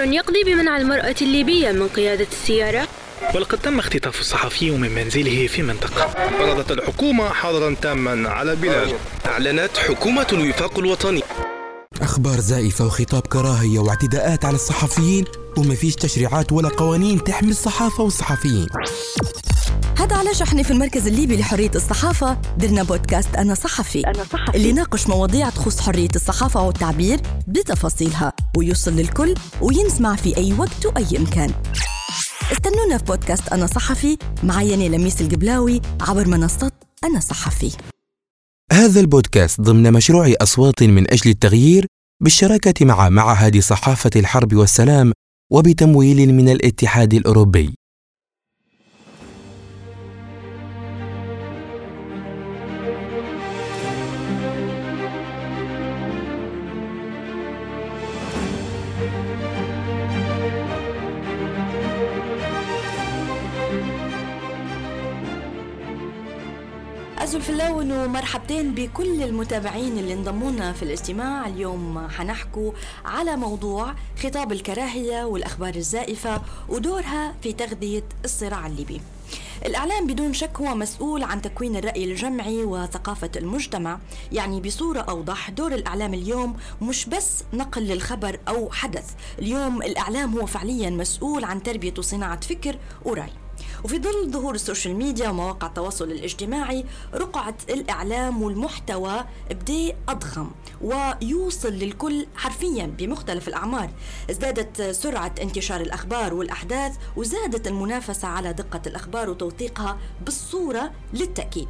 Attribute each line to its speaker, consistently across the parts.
Speaker 1: قرار يقضي بمنع المرأة الليبية من قيادة السيارة.
Speaker 2: ولقد تم اختطاف الصحفي من منزله في منطقة.
Speaker 3: فرضت الحكومة حظرا تاما على البلاد
Speaker 4: أعلنت حكومة الوفاق الوطني.
Speaker 5: أخبار زائفة وخطاب كراهية واعتداءات على الصحفيين وما فيش تشريعات ولا قوانين تحمي الصحافة والصحفيين.
Speaker 6: هذا علاش إحنا في المركز الليبي لحرية الصحافة. درنا بودكاست أنا صحفي, أنا صحفي. اللي يناقش مواضيع تخص حرية الصحافة والتعبير بتفاصيلها. ويوصل للكل وينسمع في أي وقت وأي مكان. استنونا في بودكاست أنا صحفي معي أنا لميس القبلاوي عبر منصة أنا صحفي.
Speaker 5: هذا البودكاست ضمن مشروع أصوات من أجل التغيير بالشراكة مع معهد صحافة الحرب والسلام وبتمويل من الاتحاد الأوروبي.
Speaker 6: ومرحبتين بكل المتابعين اللي انضمونا في الاجتماع اليوم حنحكوا على موضوع خطاب الكراهية والأخبار الزائفة ودورها في تغذية الصراع الليبي. الإعلام بدون شك هو مسؤول عن تكوين الرأي الجمعي وثقافة المجتمع يعني بصورة أوضح دور الإعلام اليوم مش بس نقل للخبر أو حدث. اليوم الإعلام هو فعليا مسؤول عن تربية وصناعة فكر ورأي. وفي ظل ظهور ال social media ومواقع التواصل الاجتماعي رقعة الإعلام والمحتوى بدأ يضخم ويوصل للكل حرفيا بمختلف الأعمار. ازدادت سرعة انتشار الأخبار والأحداث وزادت المنافسة على دقة الأخبار وتوثيقها بالصورة للتأكيد.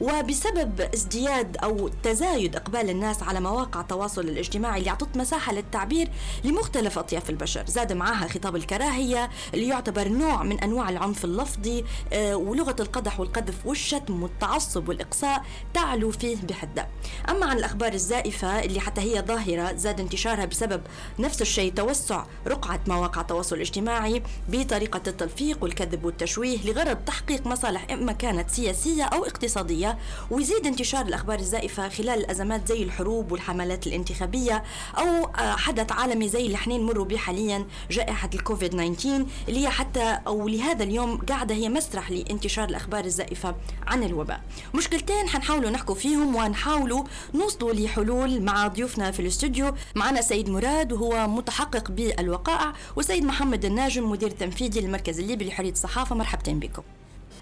Speaker 6: وبسبب ازدياد أو تزايد إقبال الناس على مواقع التواصل الاجتماعي اللي اعطت مساحة للتعبير لمختلف أطياف البشر، زاد معها خطاب الكراهية اللي يعتبر نوع من أنواع العنف اللفظي آه، ولغة القدح والقذف والشتم والتعصب والإقصاء تعلو فيه بحدة. أما عن الأخبار الزائفة اللي حتى هي ظاهرة زاد انتشارها بسبب نفس الشيء توسع رقعة مواقع التواصل الاجتماعي بطريقة التلفيق والكذب والتشويه لغرض تحقيق مصالح إما كانت سياسية أو اقتصادية الاقتصادية ويزيد انتشار الأخبار الزائفة خلال الأزمات زي الحروب والحملات الانتخابية أو آه، حدث عالمي زي اللي إحنا نمر به حاليا جائحة الكوفيد 19 اللي هي حتى أو لهذا اليوم قاعدة هي مسرح لانتشار الأخبار الزائفة عن الوباء. مشكلتين حنحاولوا نحكوا فيهم ونحاولوا نوصلوا لحلول مع ضيوفنا في الاستوديو. معنا سيد مراد وهو متحقق بالوقائع وسيد محمد الناجم مدير تنفيذي للمركز الليبي لحرية الصحافة. مرحبتين بكم.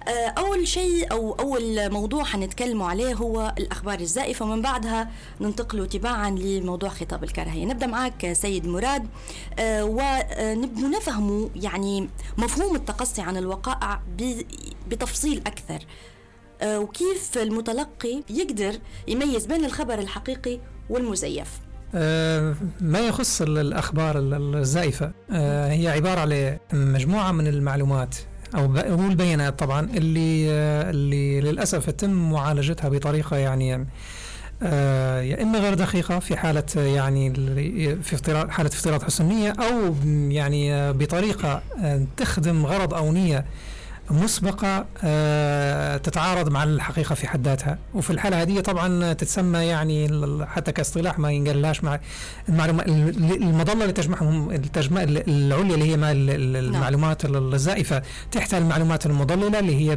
Speaker 6: أول شيء أو أول موضوع حنتكلموا عليه هو الأخبار الزائفة ومن بعدها ننتقل تباعا لموضوع خطاب الكراهية. نبدأ معك سيد مراد. آه، ونبدو نفهموا يعني مفهوم التقصي عن الوقائع بتفصيل أكثر. آه، وكيف المتلقي يقدر يميز بين الخبر الحقيقي والمزيف؟
Speaker 7: ما يخص الأخبار الزائفة. هي عبارة عن مجموعة من المعلومات. أو هو البيانات طبعا اللي اللي للأسف يتم معالجتها بطريقة يعني آه، يا إما غير دقيقة في حالة يعني في افتراض حالة افتراض حسن نيه أو يعني بطريقة تخدم غرض أو نية مسبقة آه، تتعارض مع الحقيقة في حد ذاتها وفي الحالة هذه طبعا تتسمى يعني حتى كاصطلاح ما ينقالهاش مع المعلومات المظلة اللي تجمعهم التجمع العليا اللي هي مع نعم. المعلومات الزائفة تحت المعلومات المضللة اللي هي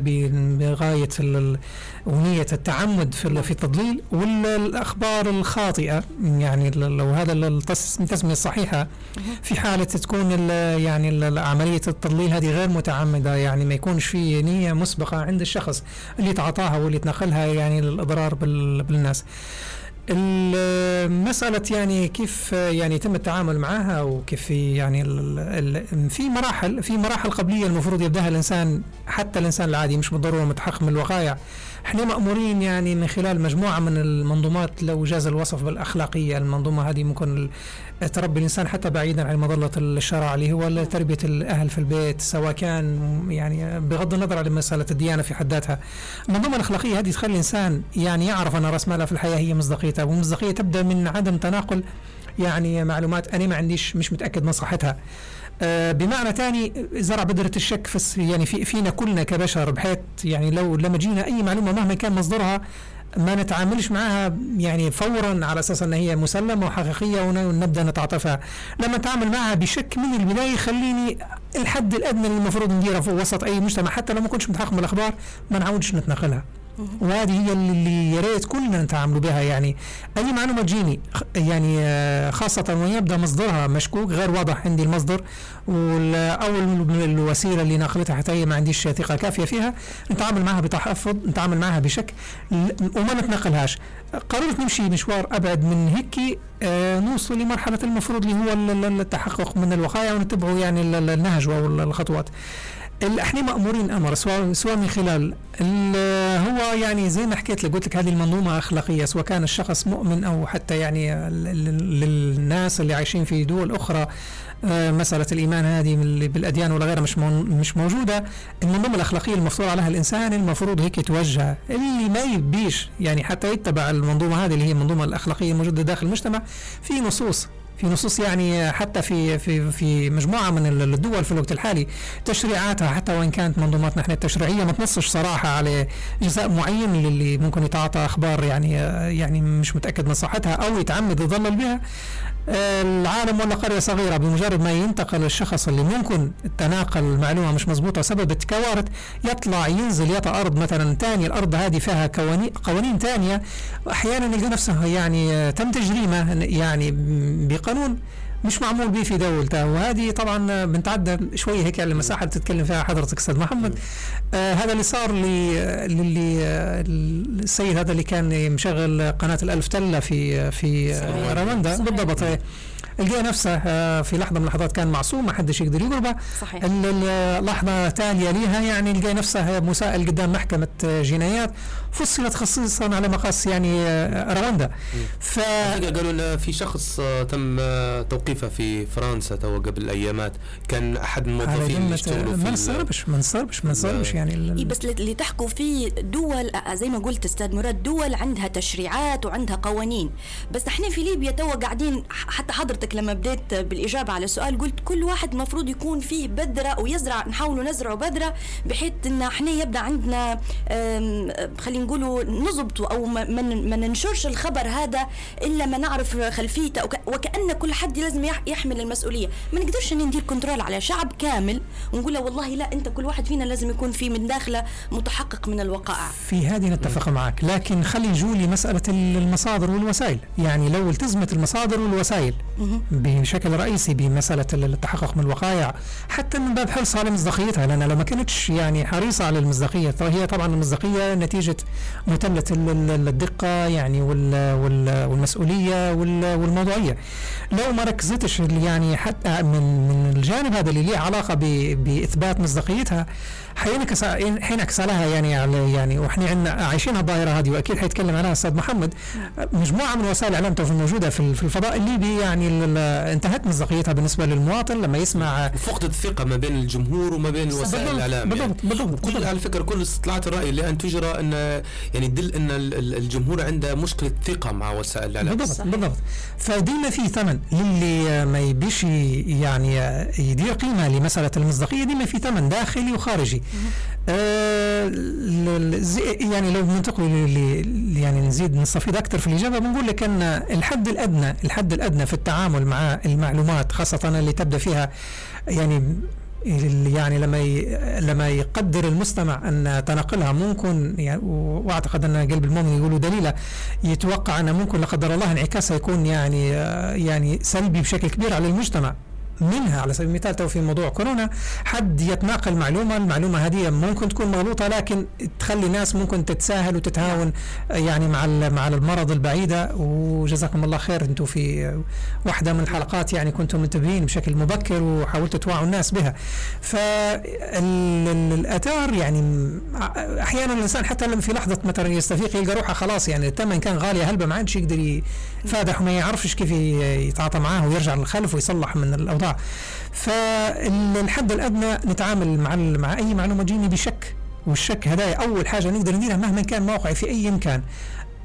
Speaker 7: بغاية ونية التعمد في في التضليل والأخبار الخاطئة؟ يعني لو هذا التسمية الصحيحة في حالة تكون يعني عملية التضليل هذه غير متعمدة يعني ما يكونش في نية مسبقة عند الشخص اللي تعاطاها واللي تنقلها يعني للإضرار بالناس. مسألة يعني كيف يعني يتم التعامل معها وكيف يعني في مراحل في مراحل قبلية المفروض يبدأها الإنسان حتى الإنسان العادي مش بالضرورة متحقق من الوقائع إحنا مأمورين يعني من خلال مجموعة من المنظومات لو جاز الوصف بالأخلاقية المنظومة هذه ممكن تربي الإنسان حتى بعيدا عن مظلة الشرع اللي هو تربية الأهل في البيت سواء كان يعني بغض النظر عن مسألة الديانة في حد ذاتها. المنظومة الأخلاقية هذه تخلي الإنسان يعني يعرف أن رأس ماله في الحياة هي مصداقيته والمصداقية تبدأ من عدم تناقل يعني معلومات أنا ما عنديش مش متأكد من صحتها آه، بمعنى ثاني زرع بذرة الشك في يعني في فينا كلنا كبشر بحيث يعني لو لما جينا أي معلومة مهما كان مصدرها ما نتعاملش معها يعني فورا على أساس إن هي مسلمة وحقيقية ونبدأ نتعاطفها. لما نتعامل معها بشك من البداية يخليني الحد الأدنى اللي المفروض نديره في وسط أي مجتمع حتى لو ما كنتش متحقق بالأخبار ما نعودش نتنقلها وهذه هي اللي يا ريت كلنا نتعاملوا بها يعني. أي معلومة تجيني يعني آه، خاصة ويبدا مصدرها مشكوك غير واضح عندي المصدر. أو الوسيلة اللي ناقلتها حتى هي ما عنديش ثقة كافية فيها نتعامل معها بتحفظ نتعامل معها بشك. وما نتنقلهاش قررت نمشي مشوار أبعد من هيك آه نوصل لمرحلة المفروض اللي هو التحقق من الوقاية ونتبعوا يعني النهج أو الخطوات. إحنا مأمورين أمر سواء سواء من خلال هو يعني زي ما حكيت لك قلت لك هذه المنظومة أخلاقية سواء كان الشخص مؤمن أو حتى يعني للناس اللي عايشين في دول أخرى آه، مسألة الإيمان هذه بالأديان ولا غيرها مش مش موجودة. المنظومة الأخلاقية المفروض عليها الإنسان المفروض هيك توجه اللي ما يبيش يعني حتى يتبع المنظومة هذه اللي هي المنظومة الأخلاقية الموجودة داخل المجتمع في نصوص في نصوص يعني حتى في في في مجموعة من الدول في الوقت الحالي تشريعاتها حتى وإن كانت منظوماتنا إحنا التشريعية ما تنصش صراحة على جزاء معين اللي ممكن يتعاطى أخبار يعني يعني مش متأكد من صحتها أو يتعمد يضلل بها. العالم ولا قرية صغيرة بمجرد ما ينتقل الشخص اللي ممكن تناقل معلومة مش مضبوطة سبب التكوارث يطلع ينزل يطأ أرض مثلا ثانية الأرض هذه فيها قوانين قوانين ثانية أحيانا يلقى نفسه يعني تم تجريمه يعني بقانون. مش معمول به في دولته وهذه طبعا بنتعدى شوية هيك على المساحه اللي بتتكلم فيها حضرتك أستاذ محمد. آه هذا اللي صار للي السيد هذا اللي كان مشغل قناة الألف تلة في في رواندا. بالضبط. لقى نفسه آه، في لحظة من اللحظات كان معصوم ما حدش يقدر يضربه صحيح. اللحظه التاليه ليها يعني لقى نفسه مسائل قدام محكمة جنايات. فصلت خصيصا على مقاس يعني آه، رواندا.
Speaker 8: ف قالوا في شخص آه، تم توقيفه في فرنسا تو قبل أيامات. كان أحد الموظفين اللي يشتغلوا
Speaker 7: في ما نصربش ما نصربش ما نصربش يعني
Speaker 6: إيه بس اللي تحكوا فيه دول زي ما قلت أستاذ مراد دول عندها تشريعات وعندها قوانين. بس إحنا في ليبيا تو قاعدين حتى حضرتك لما بديت بالإجابة على السؤال قلت كل واحد مفروض يكون فيه بذرة ويزرع نحاول نزرع بذرة بحيث إن إحنا يبدأ عندنا خلينا نقولوا نضبطه أو ما ننشرش الخبر هذا إلا ما نعرف خلفيته. وكأن كل حد لازم يحمل المسؤولية. ما نقدرش ندير control على شعب كامل ونقول له والله لا أنت كل واحد فينا لازم يكون في من داخله متحقق من الوقائع.
Speaker 7: في هذه نتفق معك. لكن خلي نجولي مسألة المصادر والوسائل. يعني لو التزمت المصادر والوسائل بشكل رئيسي بمسألة التحقق من الوقائع حتى من باب حرصها على مصداقيتها لأن لو ما كانتش يعني حريصة على المصداقية فهي طبعا المصداقية نتيجة متمه الدقة يعني والمسؤولية والموضوعية. لو ما ركزتش يعني حتى من الجانب هذا اللي له علاقة بإثبات مصداقيتها حينعكس حينعكس عليها يعني على يعني وإحنا عندنا عايشين الظاهرة هذه وأكيد حيتكلم عنها الاستاذ محمد مجموعة من وسائل الإعلام الموجودة في الفضاء الليبي يعني انتهت مصداقيتها بالنسبة للمواطن لما يسمع
Speaker 8: فقدت الثقة ما بين الجمهور وما بين وسائل الإعلام
Speaker 7: بالضبط يعني. بالضبط
Speaker 8: كل. على فكرة كل استطلاعات الرأي اللي ان تجرى ان يعني تدل إن الجمهور عنده مشكلة ثقة مع وسائل الإعلام
Speaker 7: بالضبط صحيح. بالضبط فديما في ثمن للي ما يبيش يعني يدير قيمة لمسألة المصداقية ديما في ثمن داخلي وخارجي آه يعني لو ننتقل يعني نزيد نستفيد أكثر في الإجابة بنقول لك أن الحد الأدنى الحد الأدنى في التعامل مع المعلومات خاصة اللي تبدأ فيها يعني يعني لما لما يقدر المستمع أن تنقلها ممكن يعني وأعتقد أن قلب المؤمن يقولوا دليله يتوقع أن ممكن لا قدر الله انعكاسها يكون يعني يعني سلبي بشكل كبير على المجتمع. منها على سبيل المثال تو في موضوع كورونا حد يتناقل معلومة المعلومة هذه ممكن تكون مغلوطة لكن تخلي ناس ممكن تتساهل وتتهاون يعني مع مع المرض البعيدة. وجزاكم الله خير أنتم في واحدة من الحلقات يعني كنتم منتبهين بشكل مبكر وحاولتوا توعوا الناس بها. فالاثار يعني أحيانا الإنسان حتى لما في لحظة مثلا يستفيق يلقى روحه خلاص يعني الثمن كان غالي هلبة ما عادش يقدر يفادح وما يعرفش كيف يتعاطى معاه ويرجع للخلف ويصلح من فالحد الأدنى نتعامل مع مع أي معلومة تجيني بشك والشك هذا أول حاجة نقدر نديرها مهما كان موقعي في أي مكان.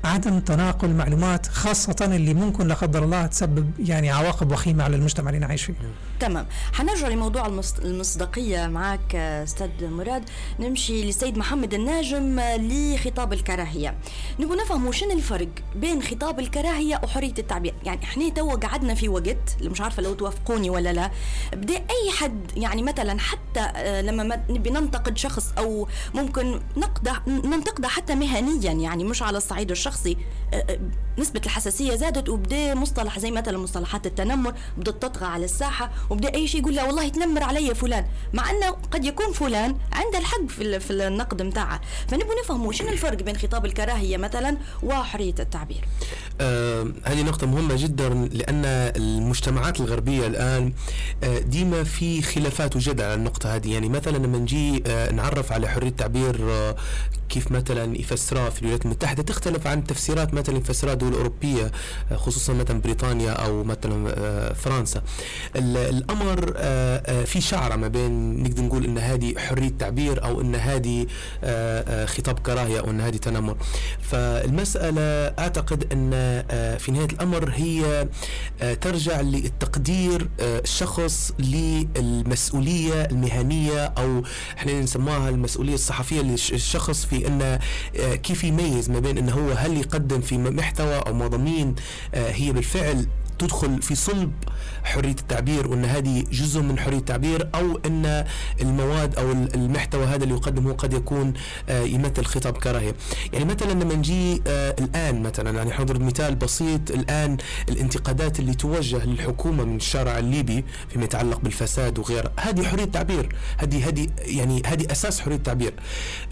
Speaker 7: عدم تناقل معلومات خاصة اللي ممكن لا قدر الله تسبب يعني عواقب وخيمة على المجتمع اللي نعيش فيه.
Speaker 6: تمام. حنرجع لموضوع المص- المصداقية معك أستاذ مراد. نمشي للسيد محمد الناجم لخطاب الكراهية. نبغى نفهم شنو الفرق بين خطاب الكراهية وحرية التعبير. يعني إحنا توا قعدنا في وقت اللي مش عارفة لو توافقوني ولا لا. بدأ أي حد يعني مثلا حتى آه، لما ما نبي ننتقد شخص أو ممكن نقده ننتقده حتى مهنيا يعني مش على الصعيد الشخصي آه، آه، نسبة الحساسية زادت وبدأ مصطلح زي مثلا مصطلحات التنمر بدأت تطغى على الساحة وبدأ أي شيء يقول لا والله يتنمر علي فلان مع أنه قد يكون فلان عنده الحق في, في النقد متاعه. فنبغى نفهموا شنو الفرق بين خطاب الكراهية مثلا وحرية التعبير.
Speaker 8: آه هذه نقطة مهمة جدا لأن المجتمعات الغربية الآن آه ديما في خلافات وجدل على النقطة هذه. يعني مثلا لما نجي آه نعرف على حرية التعبير آه كيف مثلا يفسرها في الولايات المتحدة تختلف عن تفسيرات مثلا يفسرها دول أوروبية آه خصوصا مثلا بريطانيا أو مثلا آه فرنسا. ال- الأمر آه في شعرة ما بين نقدر نقول أن هذه حرية تعبير أو أن هذه خطاب كراهية أو أن هذه تنمر. فالمسألة أعتقد أن آه في نهاية الأمر هي ترجع للتقدير الشخص للمسؤولية المهنية أو إحنا نسموها المسؤولية الصحفية للشخص في آه كيف يميز ما بين أنه هو هل يقدم في محتوى أو مضامين آه هي بالفعل تدخل في صلب حرية التعبير وأن هذه جزء من حرية التعبير أو أن المواد أو المحتوى هذا اللي يقدمه قد يكون آه، يمثل خطاب كراهية. يعني مثلا لما نجي آه، الآن مثلا يعني حضرب مثال بسيط الآن الانتقادات اللي توجه للحكومة من الشارع الليبي فيما يتعلق بالفساد وغيره هذه حرية تعبير هذه هذه يعني هذه أساس حرية التعبير.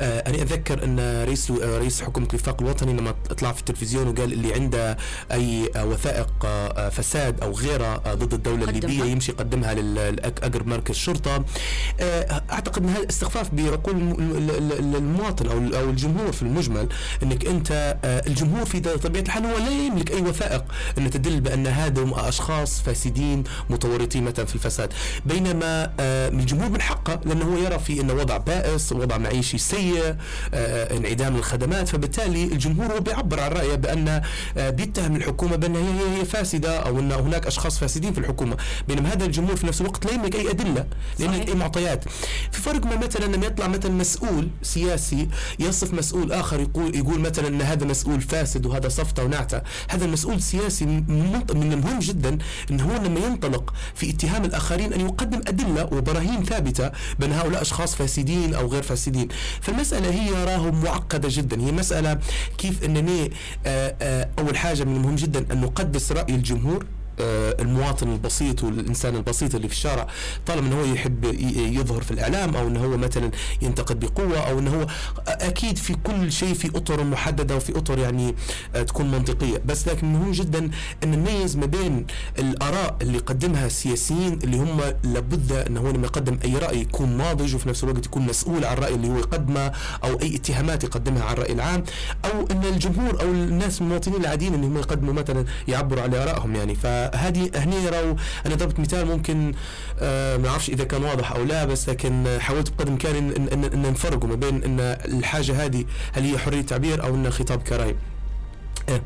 Speaker 8: آه، أنا أتذكر أن رئيس رئيس حكومة الوفاق الوطني لما طلع في التلفزيون وقال اللي عنده آه، وثائق فساد أو غيرة آه، ضد الدولة
Speaker 6: قدمها.
Speaker 8: الليبية يمشي يقدمها لأقرب مركز شرطة. آه، أعتقد أن هذا استخفاف بعقول الم- ال- ال- المواطن أو أو الجمهور في المجمل أنك أنت آه، الجمهور في طبيعة الحال هو لا يملك أي وثائق أن تدل بأن هذا أشخاص فاسدين متورطين مثلا في الفساد. بينما الجمهور من حقه لأنه هو يرى في إنه وضع بائس وضع معيشي سيء انعدام الخدمات. فبالتالي الجمهور هو بيعبر عن رأيه بأن آه، بيتهم الحكومة بأن هي هي هي فاسدة أو إن هناك أشخاص فاسدين في الحكومة. بينما هذا الجمهور في نفس الوقت لا يملك أي أدلة لا يملك. أي معطيات. في فرق ما مثلا لما يطلع مثلا مسؤول سياسي يصف مسؤول آخر يقول يقول مثلا إن هذا مسؤول فاسد وهذا صفته ونعتة. هذا المسؤول السياسي من المهم جدا إن هو لما ينطلق في اتهام الآخرين أن يقدم أدلة وبراهين ثابتة بان هؤلاء أشخاص فاسدين أو غير فاسدين. فالمسألة هي راه معقدة جدا. هي مسألة كيف إنني آه، آه، أول حاجة من المهم جدا أن نقدس رأي الجمهور المواطن البسيط والإنسان البسيط اللي في الشارع طالما إنه هو يحب يظهر في الإعلام أو إنه هو مثلا ينتقد بقوة أو إنه هو أكيد في كل شيء في أطر محددة وفي أطر يعني آه، تكون منطقية. بس لكن مهم جدا إن نميز ما بين الآراء اللي يقدمها السياسيين اللي هم لابد إنه هو لما يقدم أي رأي يكون ناضج وفي نفس الوقت يكون مسؤول عن الراي اللي هو يقدمه أو أي اتهامات يقدمها على الراي العام. أو إن الجمهور أو الناس المواطنين العاديين ان هم يقدموا مثلا يعبروا على آرائهم يعني. فهذه هني راو أنا ضربت مثال ممكن آه ما أعرفش إذا كان واضح أو لا بس لكن حاولت بقدر الإمكان ان, إن, إن, نفرقوا ما بين إن الحاجة هذه هل هي حرية تعبير أو إن خطاب كراهيه إيه.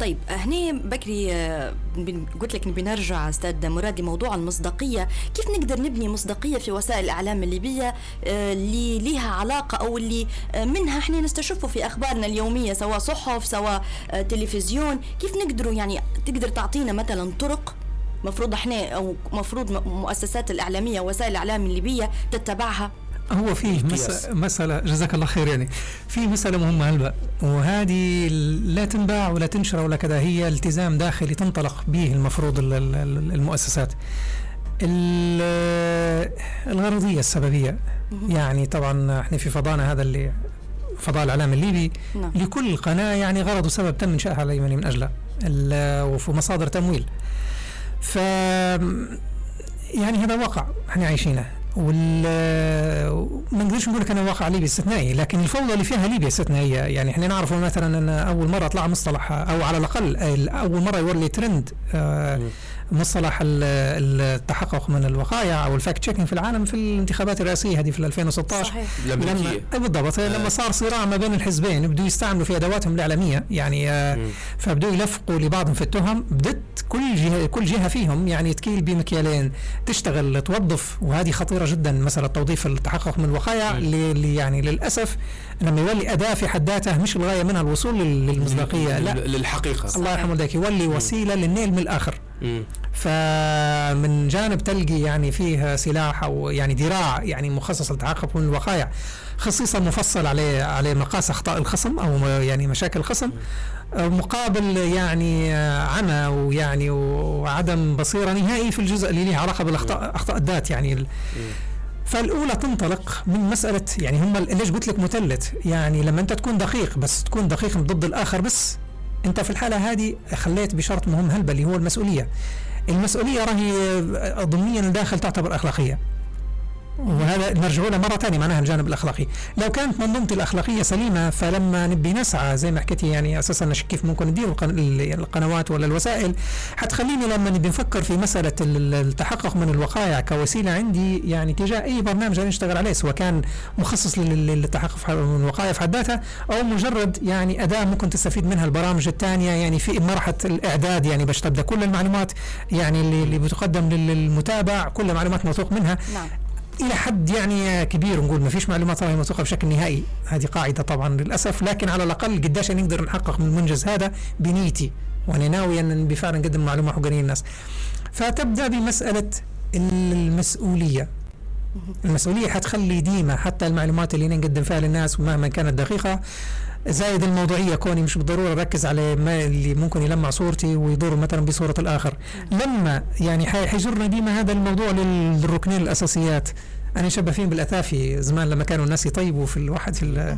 Speaker 6: طيب هني بكري آه، قلت لك نبي نرجع أستاذ مراد لموضوع المصداقية. كيف نقدر نبني مصداقية في وسائل الإعلام الليبية آه، اللي ليها علاقة أو اللي آه، منها إحنا نستشفه في أخبارنا اليومية سواء صحف سواء تلفزيون؟ كيف نقدروا يعني تقدر تعطينا مثلا طرق مفروض إحنا أو مفروض مؤسسات الإعلامية ووسائل الإعلام الليبية تتبعها؟
Speaker 7: هو في مس... مسألة جزاك الله خير يعني. في مسألة مهمة هلبا. وهذه لا تنباع ولا تنشر ولا كذا هي التزام داخلي تنطلق به المفروض ال- ال- ال- المؤسسات. ال- الغرضية السببية يعني طبعا إحنا في فضانا هذا اللي فضاء الاعلام الليبي.
Speaker 6: نعم.
Speaker 7: لكل قناة يعني غرض وسبب تم انشائها على من أجله. وفي مصادر تمويل. ف يعني هذا واقع إحنا عايشينه. ما نقدرش نقول لك أنا واقع ليبي استثنائي لكن الفوضى اللي فيها ليبيا استثنائية. يعني إحنا نعرف مثلا أن أول مرة طلع مصطلح أو على الأقل أول مرة يوري ترند مصطلح التحقق من الوقائع أو ال fact checking في العالم في الانتخابات الرئاسية هذه في 2016 صحيح. لما بالضبط آه. لما صار صراع ما بين الحزبين بدوا يستعملوا في أدواتهم الإعلامية يعني آه فبدوا يلفقوا لبعضهم في التهم بدت كل جهة كل جهة فيهم يعني تكيل بمكيالين تشتغل توظف وهذه خطيرة جدا مسألة توظيف التحقق من الوقائع اللي يعني للأسف لما يولي أداة في حد ذاته مش الغاية منها الوصول للمصداقية
Speaker 8: لا. للحقيقة.
Speaker 7: الله يرحمه ذاك يولي وسيلة للنيل من الآخر. فمن جانب تلقي يعني فيه سلاح أو يعني ذراع يعني مخصص للتعاقب من الوقائع خصيصا مفصل عليه على مقاس أخطاء الخصم أو يعني مشاكل الخصم مقابل يعني عمى ويعني وعدم بصيرة نهائي في الجزء اللي له علاقة بالأخطاء أخطاء الذات يعني فالأولى تنطلق من مسألة يعني هم ليش قلت لك مثلث يعني لما أنت تكون دقيق بس تكون دقيق ضد الآخر بس انت في الحالة هذه خليت بشرط مهم هلبة اللي هو المسؤولية. المسؤولية راهي ضمنيا داخل تعتبر أخلاقية. وهذا نرجع له مره ثانية معناها الجانب الأخلاقي لو كانت منظومتي الأخلاقية سليمة فلما نبي نسعى زي ما حكيتي يعني أساسا كيف ممكن ندير القنوات ولا الوسائل حتخليني لما نبي نفكر في مسألة التحقق من الوقائع كوسيلة عندي يعني تجاه أي برنامج نشتغل عليه سواء كان مخصص للتحقق من الوقائع في حد ذاتها أو مجرد يعني أداة ممكن تستفيد منها البرامج الثانية يعني في مرحلة الإعداد يعني باش تبدا كل المعلومات يعني اللي, اللي بتقدم للمتابع كل معلومات موثوق منها نعم. إلى حد يعني كبير نقول ما فيش معلومات راهي موثوقه بشكل نهائي. هذه قاعدة طبعا للأسف لكن على الأقل قداش نقدر نحقق من المنجز هذا بنيتي وأنا ناوي أن بفعلا نقدم معلومة حقانيه للناس. فتبدأ بمسألة المسؤولية. المسؤولية حتخلي ديما حتى المعلومات اللي نقدم فيها للناس ومهما كانت دقيقة. زايد الموضوعية كوني مش بالضرورة أركز على ما اللي ممكن يلمع صورتي ويضر مثلا بصورة الآخر. لما يعني حيجرنا ديما هذا الموضوع للركنين الأساسيات. أنا شبه فيهم بالأثافي زمان لما كانوا الناس يطيبوا في الواحد في,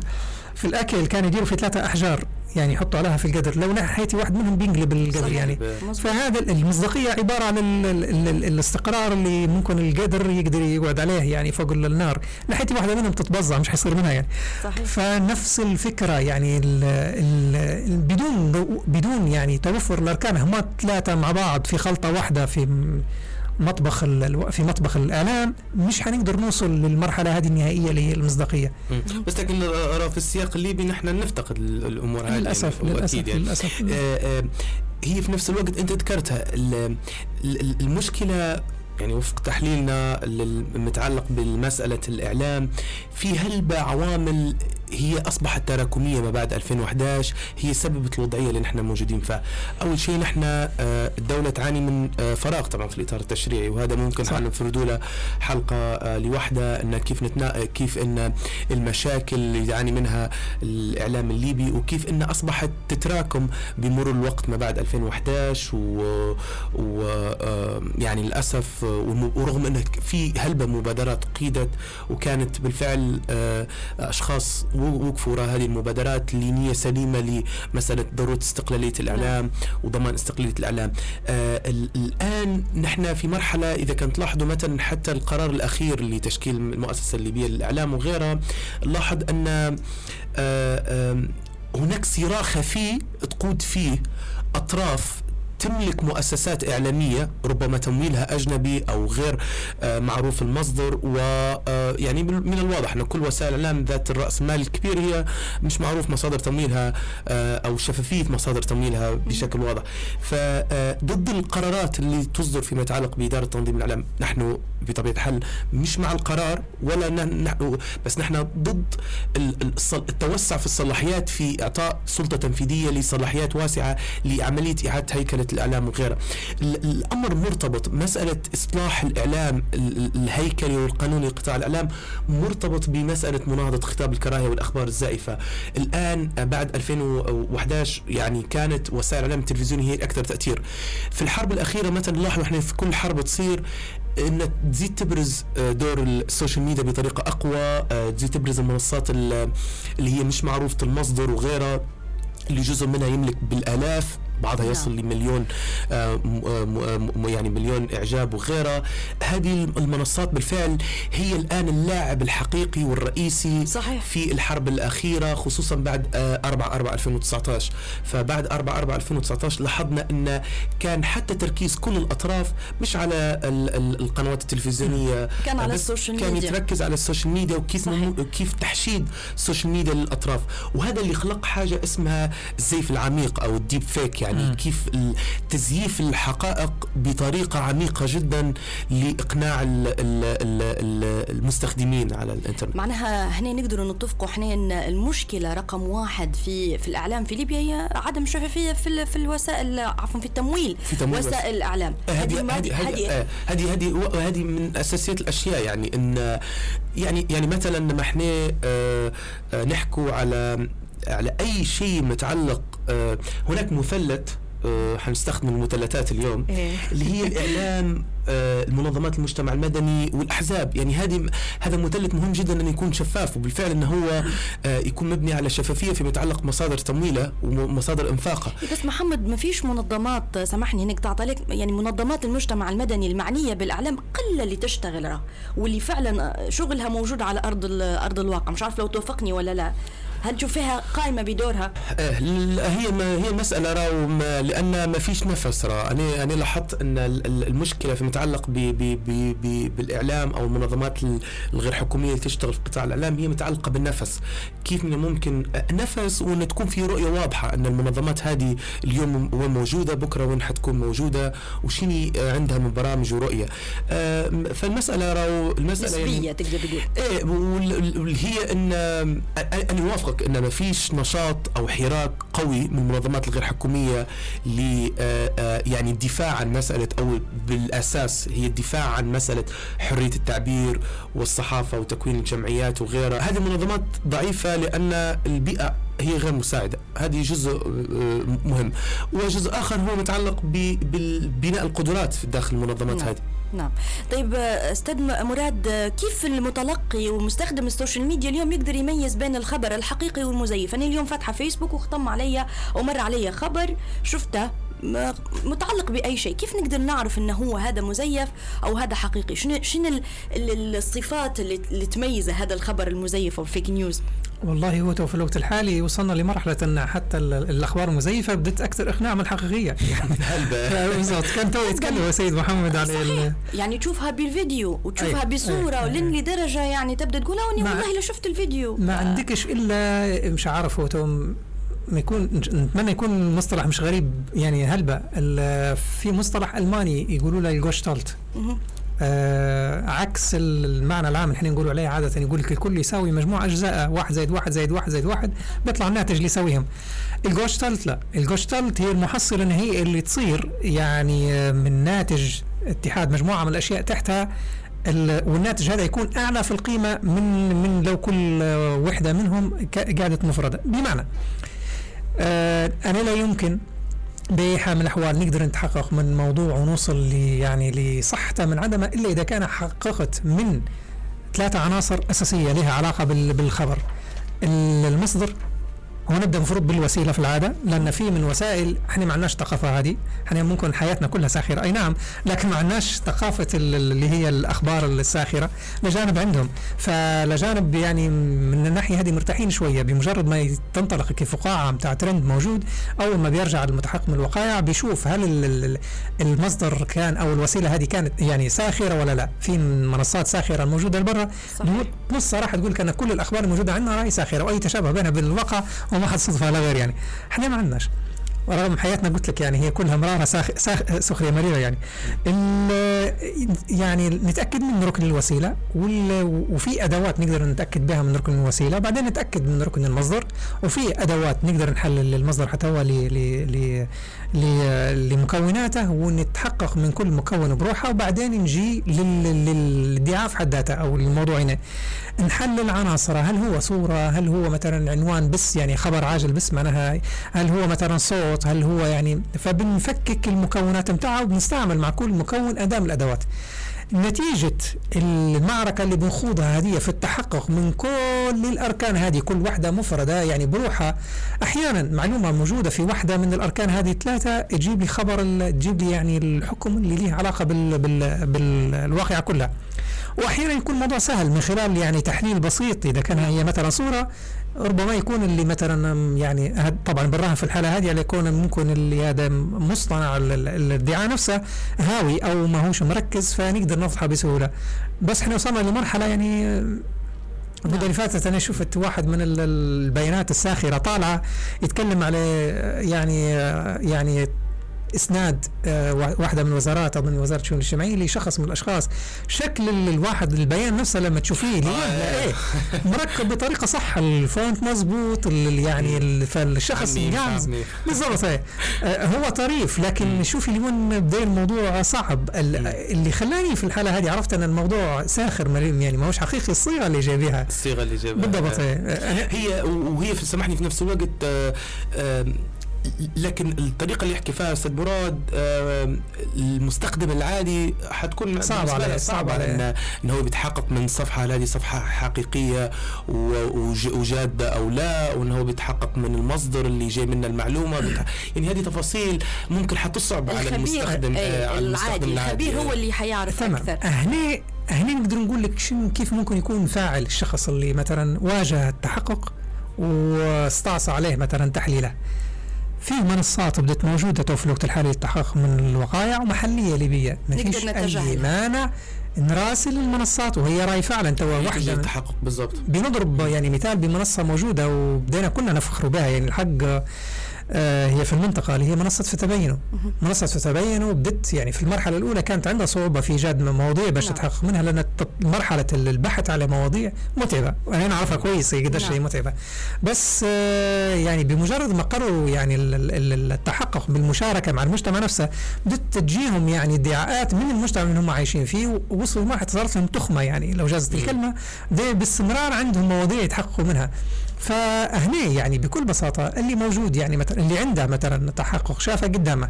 Speaker 7: في الأكل كانوا يديروا في ثلاثة أحجار يعني يحطوا عليها في القدر. لو نحيتي واحد منهم بينقلب القدر يعني. فهذا المصداقية عبارة عن ال ال ال الاستقرار اللي ممكن القدر يقدر يقعد عليه يعني فوق النار. نحيتي واحدة منهم تتبظع مش حيصير منها يعني. صحيح. فنفس الفكرة يعني ال ال بدون بدون يعني توفر الأركان هم ثلاثة مع بعض في خلطة واحدة في مطبخ في مطبخ الإعلام مش حنقدر نوصل للمرحلة هذه النهائية اللي هي المصداقية
Speaker 8: بس لكن في السياق الليبي نحن نفتقد الأمور
Speaker 7: هذه للأسف للاسف, يعني. للأسف.
Speaker 8: آه آه هي في نفس الوقت أنت ذكرتها المشكلة يعني وفق تحليلنا المتعلق بالمسألة الإعلام في هلبة عوامل هي أصبحت تراكمية ما بعد 2011 هي سببت الوضعية اللي نحن موجودين فيها. أول شيء نحن آه، الدولة تعاني من آه، فراغ طبعا في الإطار التشريعي وهذا ممكن نفردوا له حلقة آه، لوحدها أن كيف نتنا كيف أن المشاكل اللي يعاني منها الإعلام الليبي وكيف أن أصبحت تتراكم بمرور الوقت ما بعد 2011 و, و يعني للأسف ورغم أن في هلبة مبادرات قيدت وكانت بالفعل أشخاص وقفوا وراء هذه المبادرات لنية سليمة لمسألة ضرورة استقلالية الإعلام وضمان استقلالية الإعلام. آه الآن نحن في مرحلة إذا كنت تلاحظوا مثلا حتى القرار الأخير لتشكيل المؤسسة الليبية للإعلام وغيرها نلاحظ أن آه آه هناك صراع خفي تقود فيه أطراف تملك مؤسسات إعلامية ربما تمويلها أجنبي أو غير آه، معروف المصدر ويعني آه، من الواضح أن كل وسائل الإعلام ذات الرأس مال الكبير هي مش معروف مصادر تمويلها آه، أو شفافية مصادر تمويلها بشكل واضح. فضد القرارات اللي تصدر فيما يتعلق بإدارة تنظيم الإعلام نحن بطبيعة الحال مش مع القرار ولا نحن بس نحن ضد التوسع في الصلاحيات في إعطاء سلطة تنفيذية لصلاحيات واسعة لعملية إعادة هيكلة الإعلام وغيرها الأمر مرتبط مسألة إصلاح الإعلام الهيكلي والقانوني لقطاع الإعلام مرتبط بمسألة مناهضة خطاب الكراهية والأخبار الزائفة. الآن بعد 2011 يعني كانت وسائل الإعلام التلفزيونية هي الأكثر تأثير. في الحرب الأخيرة مثلا نلاحظ إحنا في كل حرب تصير إن تزيد تبرز دور ال social media بطريقة أقوى تزيد تبرز المنصات اللي هي مش معروفة المصدر وغيرها اللي جزء منها يملك بالآلاف. بعضها
Speaker 6: نعم.
Speaker 8: يصل لمليون آه، آه، م- يعني مليون إعجاب وغيرها هذه المنصات بالفعل هي الآن اللاعب الحقيقي والرئيسي
Speaker 6: صحيح.
Speaker 8: في الحرب الأخيرة خصوصا بعد آه، 4 4 2019 فبعد 4 4 2019 لاحظنا إن كان حتى تركيز كل الأطراف مش على ال- ال- القنوات التلفزيونية
Speaker 6: كان على
Speaker 8: ال
Speaker 6: social
Speaker 8: كان
Speaker 6: ميديا.
Speaker 8: يتركز على ال social
Speaker 6: media
Speaker 8: وكيف كيف تحشيد ال social media للأطراف وهذا اللي خلق حاجة اسمها الزيف العميق أو ال deep fake يعني
Speaker 7: مم.
Speaker 8: كيف ال- تزييف الحقائق بطريقة عميقة جدا لإقناع ال- ال- ال- ال- المستخدمين على الإنترنت.
Speaker 6: معناها هنا نقدروا نتفقوا إحنا إن المشكلة رقم واحد في في الإعلام في ليبيا هي عدم الشفافيه في في الوسائل عفوا في التمويل
Speaker 8: في تمويل
Speaker 6: وسائل الإعلام.
Speaker 8: هذه
Speaker 6: المادة-
Speaker 8: هذه هذه آه، هذه هذه هذه من أساسيات الأشياء يعني ان يعني يعني مثلا لما إحنا آه، آه، نحكوا على على أي شيء متعلق آه، هناك مثلث آه، حنستخدم المثلثات اليوم
Speaker 6: إيه.
Speaker 8: اللي هي الإعلام آه، المنظمات المجتمع المدني والأحزاب. يعني هذه هذا مثلث مهم جدا انه يكون شفاف وبالفعل إنه هو يكون مبني على شفافية فيما يتعلق مصادر تمويلة ومصادر إنفاقة.
Speaker 6: بس محمد ما فيش منظمات سامحني هناك تعطى لك يعني منظمات المجتمع المدني المعنية بالإعلام قلة اللي تشتغل واللي فعلا شغلها موجود على أرض أرض الواقع. مش عارف لو توافقني ولا لا. هل تشوفها قائمة بدورها.
Speaker 8: آه، هي ما هي مسألة راو ما لأن ما فيش نفس را أنا أنا لاحظت أن ال- ال- المشكلة فيما يتعلق ب ب ب ب بالإعلام أو المنظمات ال- الغير حكومية اللي تشتغل في قطاع الإعلام هي متعلقة بالنفس. كيف من الممكن آه، نفس وأن تكون في رؤية واضحة أن المنظمات هذه اليوم وين موجودة بكرة وين حتكون موجودة وشيني آه، عندها من برامج ورؤية. آه، فالمسألة راو المسألة يعني
Speaker 6: نسبية تقدر تقول.
Speaker 8: إيه هي أن أنا اوافقك ان ما فيش نشاط أو حراك قوي من المنظمات الغير حكومية ل آه، آه، يعني الدفاع عن مسألة أو بالأساس هي الدفاع عن مسألة حرية التعبير والصحافة وتكوين الجمعيات وغيرها. هذه المنظمات ضعيفة لأن البيئة هي غير مساعدة. هذه جزء آه، مهم. وجزء آخر هو متعلق ببناء القدرات في داخل المنظمات
Speaker 6: نعم.
Speaker 8: هذه.
Speaker 6: نعم. طيب آه، أستاذ مراد آه، كيف المتلقي ومستخدم ال social media اليوم يقدر يميز بين الخبر الحقيقي والمزيف؟ أنا اليوم فاتحة فيسبوك وختم علي ومر علي خبر شفته. متعلق بأي شيء. كيف نقدر نعرف إنه هو هذا مزيف أو هذا حقيقي؟ شنو شنو ال- ال- الصفات اللي, اللي تميز هذا الخبر المزيف أو ال fake news
Speaker 7: والله هو تو في الوقت الحالي وصلنا لمرحلة أن حتى ال- الأخبار المزيفه بدت أكثر إقناع من الحقيقية.
Speaker 8: هلبة
Speaker 7: بالضبط. كان تو يتكلم سيد محمد على
Speaker 6: يعني تشوفها بالفيديو وتشوفها
Speaker 7: أي.
Speaker 6: بصورة
Speaker 7: أي.
Speaker 6: ولين لدرجة يعني تبدأ تقول "أو اني
Speaker 7: مع-
Speaker 6: والله لو شفت الفيديو.
Speaker 7: ما عندكش إلا مش عارف هو ما يكون نتمنى يكون المصطلح مش غريب يعني هلبة في مصطلح ألماني يقولوا له الجوشتالت. آه عكس المعنى العام اللي إحنا نقولوا عليه عادة يقول لك الكل يساوي مجموع أجزاء واحد زائد واحد زائد واحد زائد واحد بيطلع الناتج اللي يساويهم. الجوشتالت لا. الجوشتالت هي المحصلة النهائية اللي تصير يعني آه، من ناتج اتحاد مجموعة من الأشياء تحتها ال- والناتج هذا يكون أعلى في القيمة من من لو كل آه، وحدة منهم قاعدة مفردة. بمعنى آه أنا لا يمكن بأي حال من الأحوال نقدر نتحقق من موضوع ونوصل ل يعني لصحته من عدمه إلا إذا كان حققت من ثلاثة عناصر أساسية لها علاقة بال- بالخبر. ال- المصدر هو نبدا المفروض بالوسيلة في العادة لأن في من وسائل إحنا ما عندناش الثقافه هذه إحنا ممكن حياتنا كلها ساخرة. أي نعم لكن ما عندناش ثقافة ال- اللي هي الأخبار الساخرة لجانب عندهم. فلجانب يعني من الناحية هذه مرتاحين شوية بمجرد ما تنطلق كفقاعه بتاع ترند موجود أول ما بيرجع المتحقق من الوقائع بيشوف هل ال- ال- المصدر كان أو الوسيلة هذه كانت يعني ساخرة ولا لا. في منصات ساخرة الموجوده برا
Speaker 6: صحيح.
Speaker 7: بص صراحة تقول لك أن كل الأخبار الموجودة عندنا رأي ساخرة وأي تشابه بينها بالواقع وما صدفه لا غير يعني. إحنا ما عندناش. ورغم حياتنا قلت لك يعني هي كلها مرارة ساخ... ساخ... سخرية مريرة يعني. يعني نتأكد من ركن الوسيلة وال... وفي أدوات نقدر نتأكد بها من ركن الوسيلة. بعدين نتأكد من ركن المصدر وفي أدوات نقدر نحلل المصدر حتى هو. لمكوناته ونتحقق من كل مكون بروحه. وبعدين نجي لل... للادعاء في حد ذاته أو الموضوع هنا. نحلل عناصره. هل هو صورة؟ هل هو مثلا عنوان بس يعني خبر عاجل بس معناها؟ هل هو مثلا صوت؟ هل هو يعني فبنفكك المكونات بتاعها وبنستعمل مع كل مكون أداة من الأدوات. نتيجة المعركة اللي بنخوضها هذه في التحقق من كل الأركان هذه كل واحدة مفردة يعني بروحها أحيانا معلومة موجودة في واحدة من الأركان هذه ثلاثة تجيب لي خبر تجيب لي يعني الحكم اللي له علاقة بال بال بالواقعة كلها. وأحيانا يكون الموضوع سهل من خلال يعني تحليل بسيط إذا كان هي مثلا صورة ربما يكون اللي مثلا يعني طبعا بالراهن في الحالة هذه يكون ممكن اللي هذا مصطنع الادعاء نفسه هاوي أو ما هوش مركز فنقدر نفضحها بسهولة. بس إحنا وصلنا لمرحلة يعني المده اللي فاتت أنا شفت واحد من البيانات الساخرة طالعة يتكلم على يعني يعني إسناد آه، واحدة من وزارات أو من وزارة الشؤون الاجتماعية لشخص من الأشخاص. شكل الواحد البيان نفسه لما تشوفيه آه إيه. مركب بطريقة صح الفونت مظبوط يعني فالشخص بالضبط إيه. آه هو طريف لكن شوفي لوين بدا الموضوع صعب. اللي خلاني في الحالة هذه عرفت أن الموضوع ساخر يعني ما هوش حقيقي الصيغة اللي جايبها
Speaker 8: الصيغة اللي جايبها
Speaker 7: بالضبط
Speaker 8: إيه. هي وهي سامحني في نفس الوقت آه، لكن الطريقة اللي يحكي فيها أستاذ مراد آه، المستخدم العادي حتكون
Speaker 7: صعب عليه
Speaker 8: صعب انه إن هو بيتحقق من صفحة هذه صفحة حقيقية وجادة أو لا وإنه هو بيتحقق من المصدر اللي جاي منه المعلومة. يعني هذه تفاصيل ممكن حتصعب على المستخدم
Speaker 6: آه على المستخدم العادي الخبير هو اللي حيعرف أكثر.
Speaker 7: هنا هنا نقدر نقول لك كيف ممكن يكون فاعل الشخص اللي مثلا واجه التحقق واستعصى عليه مثلا تحليله. في منصات بدت موجودة تو في الوقت الحالي للتحقق من الوقائع ومحلية ليبية. ما فيش أي مانع. نراسل المنصات وهي راي فعلا. تو
Speaker 8: واحدة التحقق بالضبط.
Speaker 7: بنضرب يعني مثال بمنصة موجودة وبدينا كنا نفخر بها. يعني الحق هي في المنطقة اللي هي منصة فتبينوا منصة فتبينوا بدت يعني في المرحلة الأولى كانت عندها صعوبة في إيجاد مواضيع باش نعم. تتحقق منها لأن مرحلة البحث على مواضيع متعبة. وأنا نعرفها كويس هي قديش هي نعم. متعبة. بس آه، يعني بمجرد ما قرروا يعني التحقق بالمشاركة مع المجتمع نفسه بدت تجيهم يعني ادعاءات من المجتمع اللي هم عايشين فيه ووصلوا لمرحلة صارت لهم تخمة يعني. لو جازت الكلمة باستمرار عندهم مواضيع يتحققوا منها. فهني يعني بكل بساطة اللي موجود يعني مثلا اللي عنده مثلا تحقق شافه قدامه.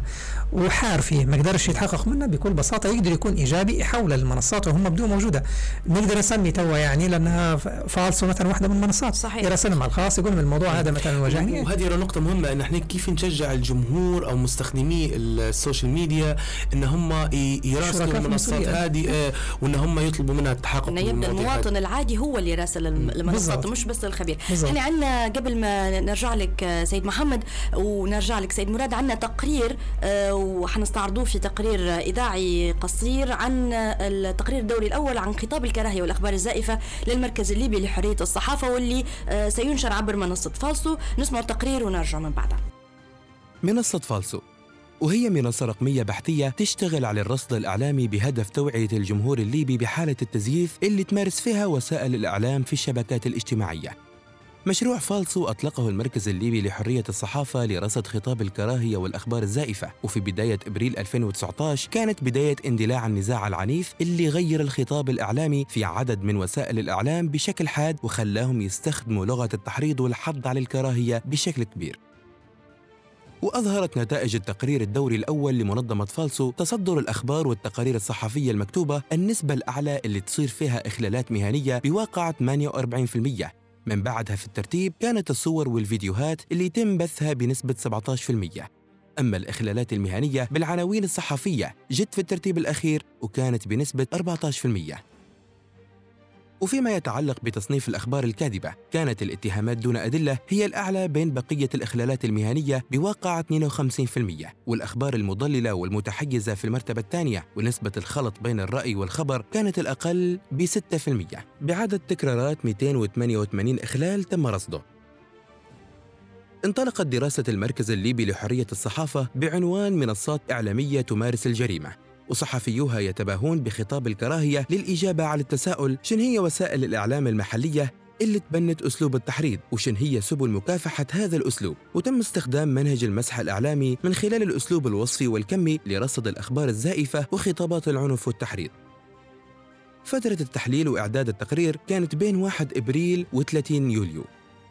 Speaker 7: وحار فيه. ما قدرش يتحقق منه بكل بساطة. يقدر يكون إيجابي يحول المنصات وهم بدون موجودة. نقدر نسمي توا يعني لأنها فالصو مثلا واحدة من المنصات.
Speaker 6: صحيح.
Speaker 7: يراسلهم على الخاص يقول من الموضوع هذا مثلا واجهني
Speaker 8: وهذه نقطة مهمة أن إحنا كيف نشجع الجمهور أو مستخدمي ال social media أن هم يراسلوا المنصات هذه آه، وأن هم يطلبوا منها التحقق
Speaker 6: أن يبدأ المواطن. العادي هو اللي يراسل المنصات مش بس الخبير. إحنا عندنا قبل ما نرجع لك سيد محمد ونرجع لك سيد مراد عندنا تقرير آه، وحنستعرضوه في تقرير إذاعي قصير عن التقرير الدوري الأول عن خطاب الكراهية والأخبار الزائفة للمركز الليبي لحرية الصحافة واللي آه، سينشر عبر منصة فالسو. نسمع التقرير ونرجع من بعدها
Speaker 5: منصة فالسو وهي منصة رقمية بحثية تشتغل على الرصد الإعلامي بهدف توعية الجمهور الليبي بحالة التزييف اللي تمارس فيها وسائل الإعلام في الشبكات الاجتماعية. مشروع فالسو أطلقه المركز الليبي لحرية الصحافة لرصد خطاب الكراهية والأخبار الزائفة. وفي بداية إبريل 2019 كانت بداية اندلاع النزاع العنيف اللي غير الخطاب الإعلامي في عدد من وسائل الإعلام بشكل حاد وخلاهم يستخدموا لغة التحريض والحض على الكراهية بشكل كبير. وأظهرت نتائج التقرير الدوري الأول لمنظمة فالسو تصدر الأخبار والتقارير الصحفية المكتوبة النسبة الأعلى اللي تصير فيها إخلالات مهنية بواقعة 48% من بعدها في الترتيب كانت الصور والفيديوهات اللي يتم بثها بنسبة 17% أما الإخلالات المهنية بالعناوين الصحفية جت في الترتيب الأخير وكانت بنسبة 14% وفيما يتعلق بتصنيف الأخبار الكاذبة كانت الاتهامات دون أدلة هي الأعلى بين بقية الإخلالات المهنية بواقع 52% والأخبار المضللة والمتحيزة في المرتبة الثانية ونسبة الخلط بين الرأي والخبر كانت الأقل ب 6% بعدد تكرارات 288 إخلال تم رصده. انطلقت دراسة المركز الليبي لحرية الصحافة بعنوان منصات إعلامية تمارس الجريمة. وصحفيوها يتباهون بخطاب الكراهية للإجابة على التساؤل شن هي وسائل الإعلام المحلية اللي تبنت أسلوب التحريض وشن هي سبل مكافحة هذا الأسلوب؟ وتم استخدام منهج المسح الإعلامي من خلال الأسلوب الوصفي والكمي لرصد الأخبار الزائفة وخطابات العنف والتحريض. فترة التحليل وإعداد التقرير كانت بين 1 إبريل و30 يوليو.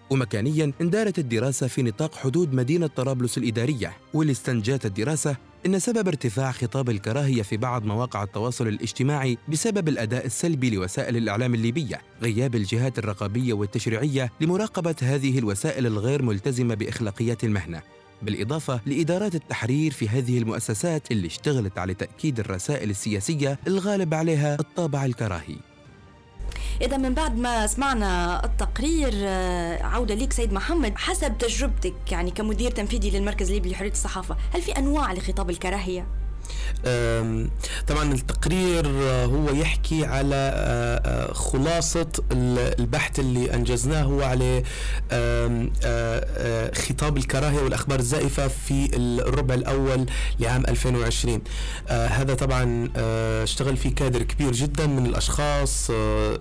Speaker 5: ومكانيا اندارت الدراسة في نطاق حدود مدينة طرابلس الإدارية واللي استنجات الدراسة إن سبب ارتفاع خطاب الكراهية في بعض مواقع التواصل الاجتماعي بسبب الأداء السلبي لوسائل الإعلام الليبية، غياب الجهات الرقابية والتشريعية لمراقبة هذه الوسائل الغير ملتزمة بأخلاقيات المهنة. بالإضافة لإدارات التحرير في هذه المؤسسات اللي اشتغلت على تأكيد الرسائل السياسية الغالب عليها الطابع الكراهي
Speaker 6: إذا من بعد ما سمعنا التقرير آه، عودة ليك سيد محمد حسب تجربتك يعني كمدير تنفيذي للمركز الليبي لحرية الصحافة هل في أنواع لخطاب الكراهية؟
Speaker 8: طبعا التقرير آه، هو يحكي على آه، آه، خلاصة البحث اللي أنجزناه هو على خطاب الكراهية والأخبار الزائفة في الربع الأول لعام 2020 هذا طبعا اشتغل فيه كادر كبير جدا من الأشخاص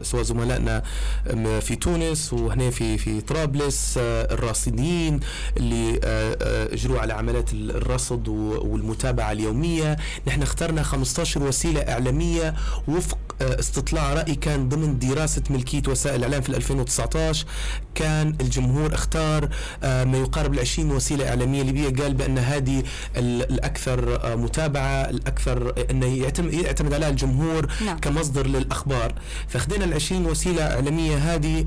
Speaker 8: سواء زملائنا في تونس وهنا في في طرابلس الراصدين اللي اجروا على عمليات الرصد والمتابعة اليومية. نحن اخترنا 15 وسيلة إعلامية وفق آه، استطلاع رأي كان ضمن دراسة ملكية وسائل الإعلام في 2019 كان الجمهور اختار آه، ما يقارب ال 20 وسيلة إعلامية ليبية. قال بأن هذه الأكثر آه، متابعة الأكثر أنه يعتمد عليها الجمهور نعم. كمصدر للأخبار. فاخذنا ال 20 وسيلة إعلامية هذه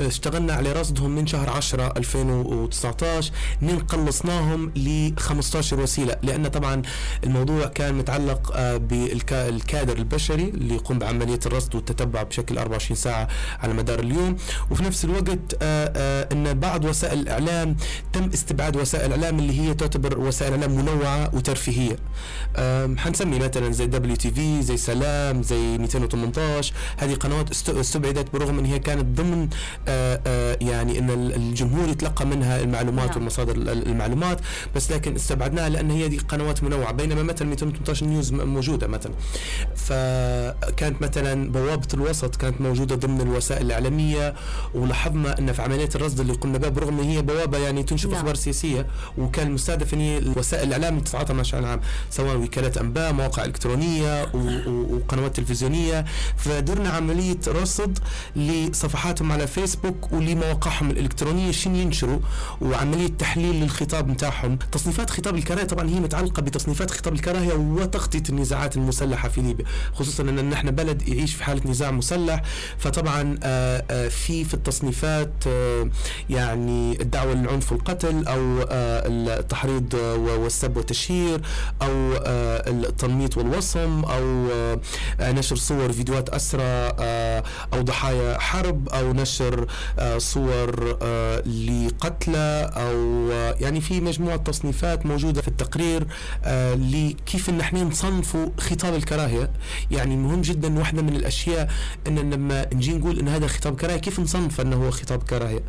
Speaker 8: اشتغلنا على رصدهم من شهر 10 2019 نقلصناهم ل 15 وسيلة لأن طبعا الموضوع كان متعلق بالكادر البشري اللي يقوم بعملية الرصد والتتبع بشكل 24 ساعة على مدار اليوم. وفي نفس الوقت آه، آه، أن بعض وسائل الإعلام تم استبعاد وسائل الإعلام اللي هي تعتبر وسائل إعلام منوعة وترفيهية. حنسمي مثلا زي WTV زي سلام زي 218 هذه قنوات استبعدت برغم أن هي كانت ضمن آه، يعني أن الجمهور يتلقى منها المعلومات نعم. والمصادر المعلومات. بس لكن استبعدناها لأن هي دي قنوات منوعة. بينما مثلا 218 نيوز موجودة مثلا. ف كانت مثلا بوابة الوسط كانت موجودة ضمن الوسائل الإعلامية ولاحظنا أن في عملية الرصد اللي قلنا بها برغم أن هي بوابة يعني تنشر نعم. أخبار سياسية وكان المستهدف أن هي وسائل الإعلام اللي تتعاطى مع الشأن العام سواء وكالات أنباء مواقع إلكترونية وقنوات تلفزيونية. فدرنا عملية رصد لصفحاتهم على فيسبوك ولمواقعهم الإلكترونية شن ينشروا وعملية تحليل للخطاب نتاعهم تصنيفات خطاب الكراهية طبعا هي متعلقة بتصنيفات خطاب الكراهية وتغطية النزاعات المسلحة في ليبيا خصوصا أن نحن بلد يعيش في حالة نزاع مسلح. فطبعا آه، آه، في في التصنيفات آه، يعني الدعوة للعنف والقتل أو التحريض والسب والتشهير أو التنميط والوصم أو نشر صور فيديوهات أسرى أو ضحايا حرب أو نشر صور لقتلى أو يعني في مجموعة تصنيفات موجودة في التقرير لكيف إن إحنا نصنفوا خطاب الكراهية؟ يعني مهم جدا واحدة من الأشياء أن لما نجي نقول أن هذا خطاب كراهية كيف نصنف أنه هو خطاب كراهية؟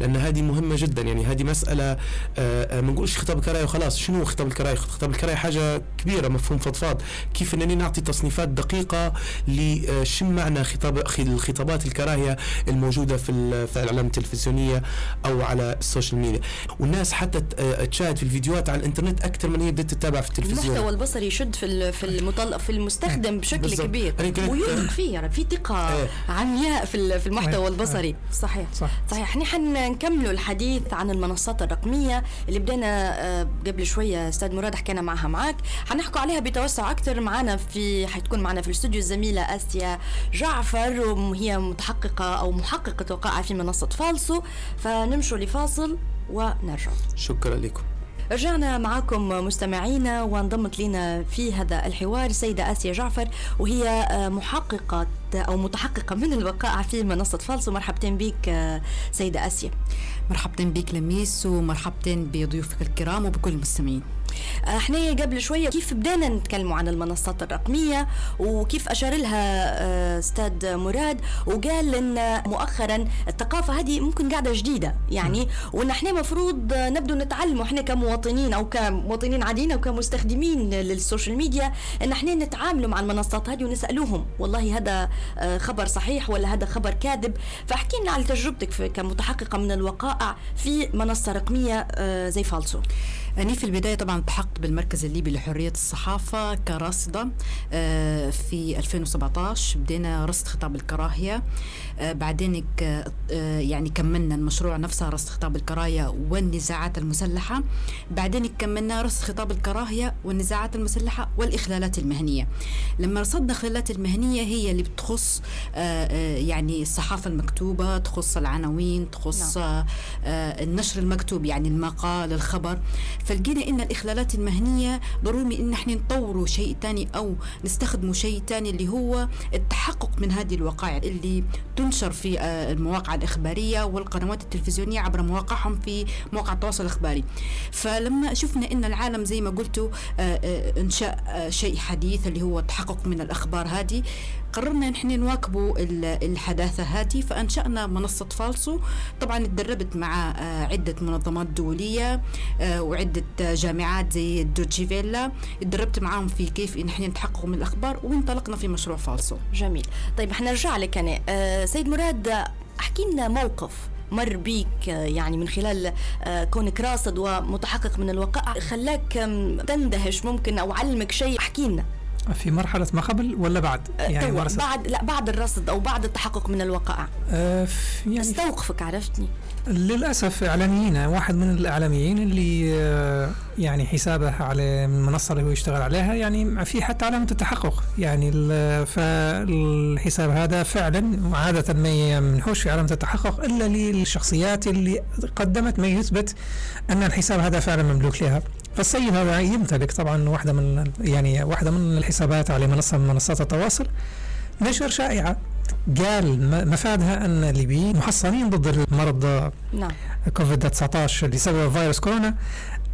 Speaker 8: لأن هذه مهمة جدا. يعني هذه مسألة آه، آه، ما نقولش خطاب كراهية وخلاص. شنو هو خطاب الكراهية؟ خطاب الكراهية حاجة كبيرة مفهوم فضفاض. كيف أنني نعطي تصنيفات دقيقة لشن معنى خطاب الخطابات الكراهية الموجودة في في الإعلام التلفزيونية أو على ال social media؟ والناس حتى آه، تشاهد في الفيديوهات على الإنترنت أكثر من هي بدها تتابع في التلفزيون.
Speaker 6: المحتوى البصري يشد في في في المستخدم بشكل بالزبط. كبير. ويثق فيه يعني في ثقة إيه. عمياء في في المحتوى البصري إيه. صحيح. صح. صحيح. إحنا حنكملوا الحديث عن المنصات الرقمية اللي بدينا آه، قبل شوية أستاذ مراد حكينا معها معك حنحكوا عليها بتوسع أكثر معنا في حتكون معنا في الاستوديو الزميلة آسيا جعفر وهي متحققة أو محققة وقائع في منصة فالسو. فنمشوا لفاصل ونرجع.
Speaker 8: شكرا لكم.
Speaker 6: رجعنا معكم مستمعينا وانضمت لنا في هذا الحوار السيدة آسيا جعفر وهي آه، محققة أو متحققة من الوقائع في منصة فالسو مرحبتين بك آه، سيدة آسيا.
Speaker 9: مرحبتين بك لميس ومرحبتين بضيوفك الكرام وبكل المستمعين.
Speaker 6: إحنا قبل شوية كيف بدينا نتكلموا عن المنصات الرقمية وكيف أشار لها آه، أستاذ مراد وقال إن مؤخرا الثقافة هذه ممكن قاعدة جديدة. يعني وإن إحنا مفروض نبدو نتعلم إحنا كمواطنين أو كمواطنين عاديين أو كمستخدمين لل social media إن إحنا نتعاملوا مع المنصات هذه ونسألوهم. والله هذا آه، خبر صحيح ولا هذا خبر كاذب؟ فاحكي لنا على تجربتك كمتحققة من الوقائع في منصة رقمية آه، زي فالسو.
Speaker 9: أني في البداية طبعا التحقت بالمركز الليبي لحرية الصحافة كراصدة آه، في 2017 بدينا رصد خطاب الكراهية. آه، بعدين يعني كملنا المشروع نفسه رصد خطاب الكراهية والنزاعات المسلحة. بعدين كملنا رصد خطاب الكراهية والنزاعات المسلحة والإخلالات المهنية. لما رصدنا الإخلالات المهنية هي اللي بتخص يعني الصحافة المكتوبة تخص العناوين تخص نعم. النشر المكتوب يعني المقال الخبر. فلقينا إن الإخلالات المهنية ضروري إن إحنا نطوروا شيء ثاني أو نستخدموا شيء ثاني اللي هو التحقق من هذه الوقائع اللي تنشر في آه، المواقع الإخبارية والقنوات التلفزيونية عبر مواقعهم في مواقع التواصل الإخباري. فلما شفنا إن العالم زي ما قلتوا آه، آه، إنشاء شيء حديث اللي هو التحقق من الأخبار هذه قررنا نحن نواكبوا الحداثة هذه فأنشأنا منصة فالسو. طبعا تدربت مع عدة منظمات دولية وعدة جامعات زي دوتشي فيلا. تدربت معاهم في كيف إن إحنا نتحققوا من الأخبار وانطلقنا في مشروع فالسو.
Speaker 6: جميل. طيب إحنا نرجع لك أنا. أه سيد مراد أحكي لنا موقف مر بيك يعني من خلال آه، كونك راصد ومتحقق من الوقائع خلاك تندهش ممكن أو علمك شيء. أحكي لنا.
Speaker 7: في مرحلة ما قبل ولا بعد؟
Speaker 6: أه، يعني بعد لا بعد الرصد أو بعد التحقق من الوقائع. أه يعني استوقفك عرفتني.
Speaker 7: للأسف إعلاميين واحد من الإعلاميين اللي أه، يعني حسابه على المنصه اللي هو يشتغل عليها يعني في حتى علامة التحقق يعني فالحساب هذا فعلا عادة ما يمنحوش في علامة التحقق إلا للشخصيات اللي قدمت ما يثبت أن الحساب هذا فعلا مملوك لها. فالسيد هذا يمتلك طبعا واحدة من يعني واحدة من الحسابات على منصة من منصات التواصل نشر شائعة. قال مفادها أن الليبيين محصنين ضد المرض نعم. كوفيد 19 اللي سبب فيروس كورونا.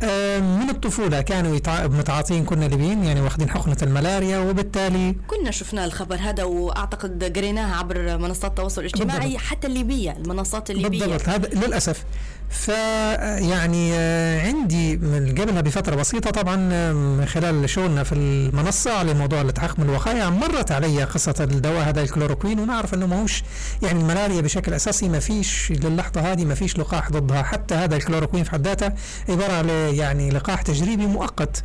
Speaker 7: آه، من الطفولة كانوا متعاطين كنا ليبيين يعني واخدين حقنة الملاريا وبالتالي
Speaker 6: كنا شفنا الخبر هذا وأعتقد قريناها عبر منصات التواصل الاجتماعي بالضبط. حتى الليبية المنصات الليبية.
Speaker 7: بالضبط. هذا للأسف فيعني آه، عندي من قبلها بفترة بسيطة طبعا من خلال شغلنا في المنصة على موضوع من الوقايع مرت علي قصة الدواء هذا الكلوروكوين ونعرف إنه ماهوش يعني الملاريا بشكل أساسي ما فيش للحظة هذه ما فيش لقاح ضدها. حتى هذا الكلوروكوين في حد ذاته عبارة يعني لقاح تجريبي مؤقت.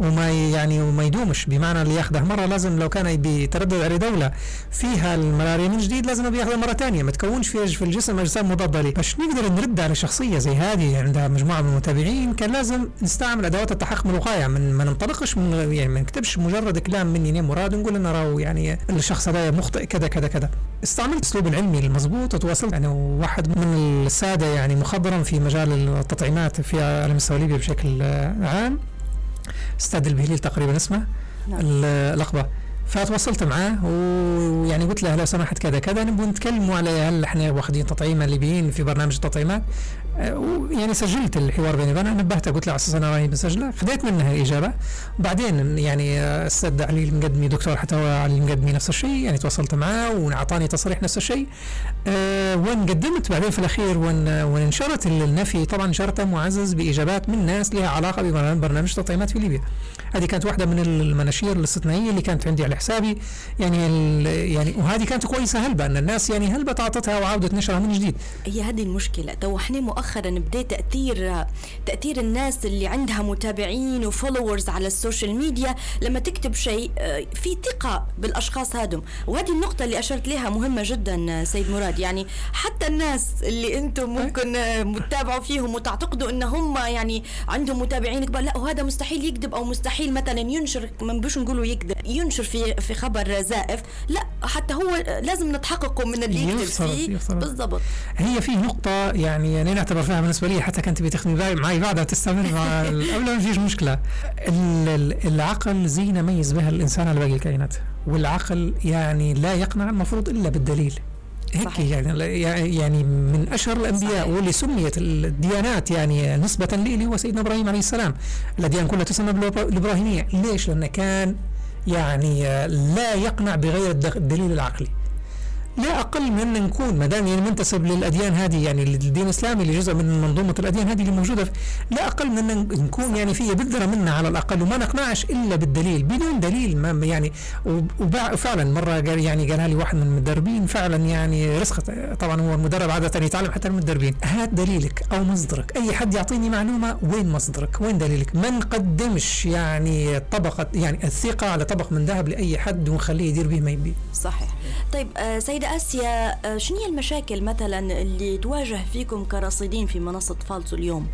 Speaker 7: وما يعني وما يدومش. بمعنى اللي ياخذه مرة لازم لو كان بيتردد على دولة فيها الملاريا من جديد لازم بياخذها مرة ثانية ما تكونش في الجسم أجسام مضادة. له باش نقدر نرد على شخصية زي هذه عندها مجموعة من المتابعين كان لازم نستعمل أدوات التحقق من الوقايع. من ما ننطلقش من يعني ما نكتبش مجرد كلام مني نيم مراد نقول أنا راهو يعني الشخص هذا مخطئ كذا كذا كذا. استعملت الاسلوب العلمي المضبوط وتواصلت. يعني واحد من السادة يعني مخضرم في مجال التطعيمات في علم ليبيا بشكل عام. أستاذ البهليل تقريبا اسمه نعم. اللقبه فتواصلت معاه ويعني قلت له لو سمحت كذا كذا نبغى نتكلموا على هل إحنا واخدين تطعيمه ليبيين في برنامج التطعيمات. يعني سجلت الحوار بيني وبينه نبهته قلت له على أساس أنا راني مسجله خذيت منها الإجابة. بعدين يعني أستاذ علي المقدمي دكتور حتى هو علي المقدمي نفس الشيء يعني تواصلت معاه واعطاني تصريح نفس الشيء. أه وان قدمت بعدين في الأخير وان انشرت النفي. طبعا نشرته معزز بإجابات من ناس لها علاقة ببرنامج التطعيمات في ليبيا. هذه كانت واحدة من المناشير الاستثنائية اللي كانت عندي على حسابي. يعني يعني وهذه كانت كويسة هلبة أن الناس يعني هلبة اعطتها وعودت نشرها من جديد.
Speaker 6: هي هذه المشكلة. تو إحنا مؤخرا بدأ تأثير تأثير الناس اللي عندها متابعين و followers على ال social media لما تكتب شيء آه، في ثقة بالأشخاص هذم وهذه النقطة اللي أشرت لها مهمة جدا سيد مراد. يعني حتى الناس اللي أنتم ممكن متابعوا فيهم وتعتقدوا إن هم يعني عندهم متابعين كبار لا وهذا مستحيل يكذب أو مستحيل مثلا ينشر ما بيش نقولوا يكذب ينشر في في خبر زائف. لا حتى هو لازم نتحقق من اللي يكتب فيه. بالضبط.
Speaker 7: هي في نقطة يعني أنا نعتبر فيها بالنسبة لي حتى كنت بتخدمي معي بعدها تستمر مع ما فيش مشكلة العقل زينه ميز بها الإنسان على باقي الكائنات والعقل يعني لا يقنع المفروض إلا بالدليل هيك صحيح. يعني يعني من أشهر الأنبياء صحيح. واللي سميت الديانات يعني نسبة لي هو سيدنا إبراهيم عليه السلام الأديان كلها تسمى بالإبراهيمية ليش؟ لأنه كان يعني لا يقنع بغير الدليل العقلي لا أقل من أن نكون ما دام يعني منتسب للأديان هذه يعني الدين الإسلامي اللي جزء من منظومة الأديان هذه اللي موجودة لا أقل من أن نكون يعني في بذره منا على الأقل وما نقنعش إلا بالدليل بدون دليل ما يعني وفعلا مرة قال يعني قالها لي واحد من المدربين فعلا يعني رسخت طبعا هو المدرب عادة يتعلم حتى المدربين هات دليلك أو مصدرك أي حد يعطيني معلومة وين مصدرك؟ وين دليلك؟ ما نقدمش يعني طبقة يعني الثقة على طبق من ذهب لأي حد ونخليه يدير به ما يبي
Speaker 6: صحيح. طيب آه سيدة آسيا آه شنو هي المشاكل مثلا اللي تواجه فيكم كراصدين في منصة فالسو اليوم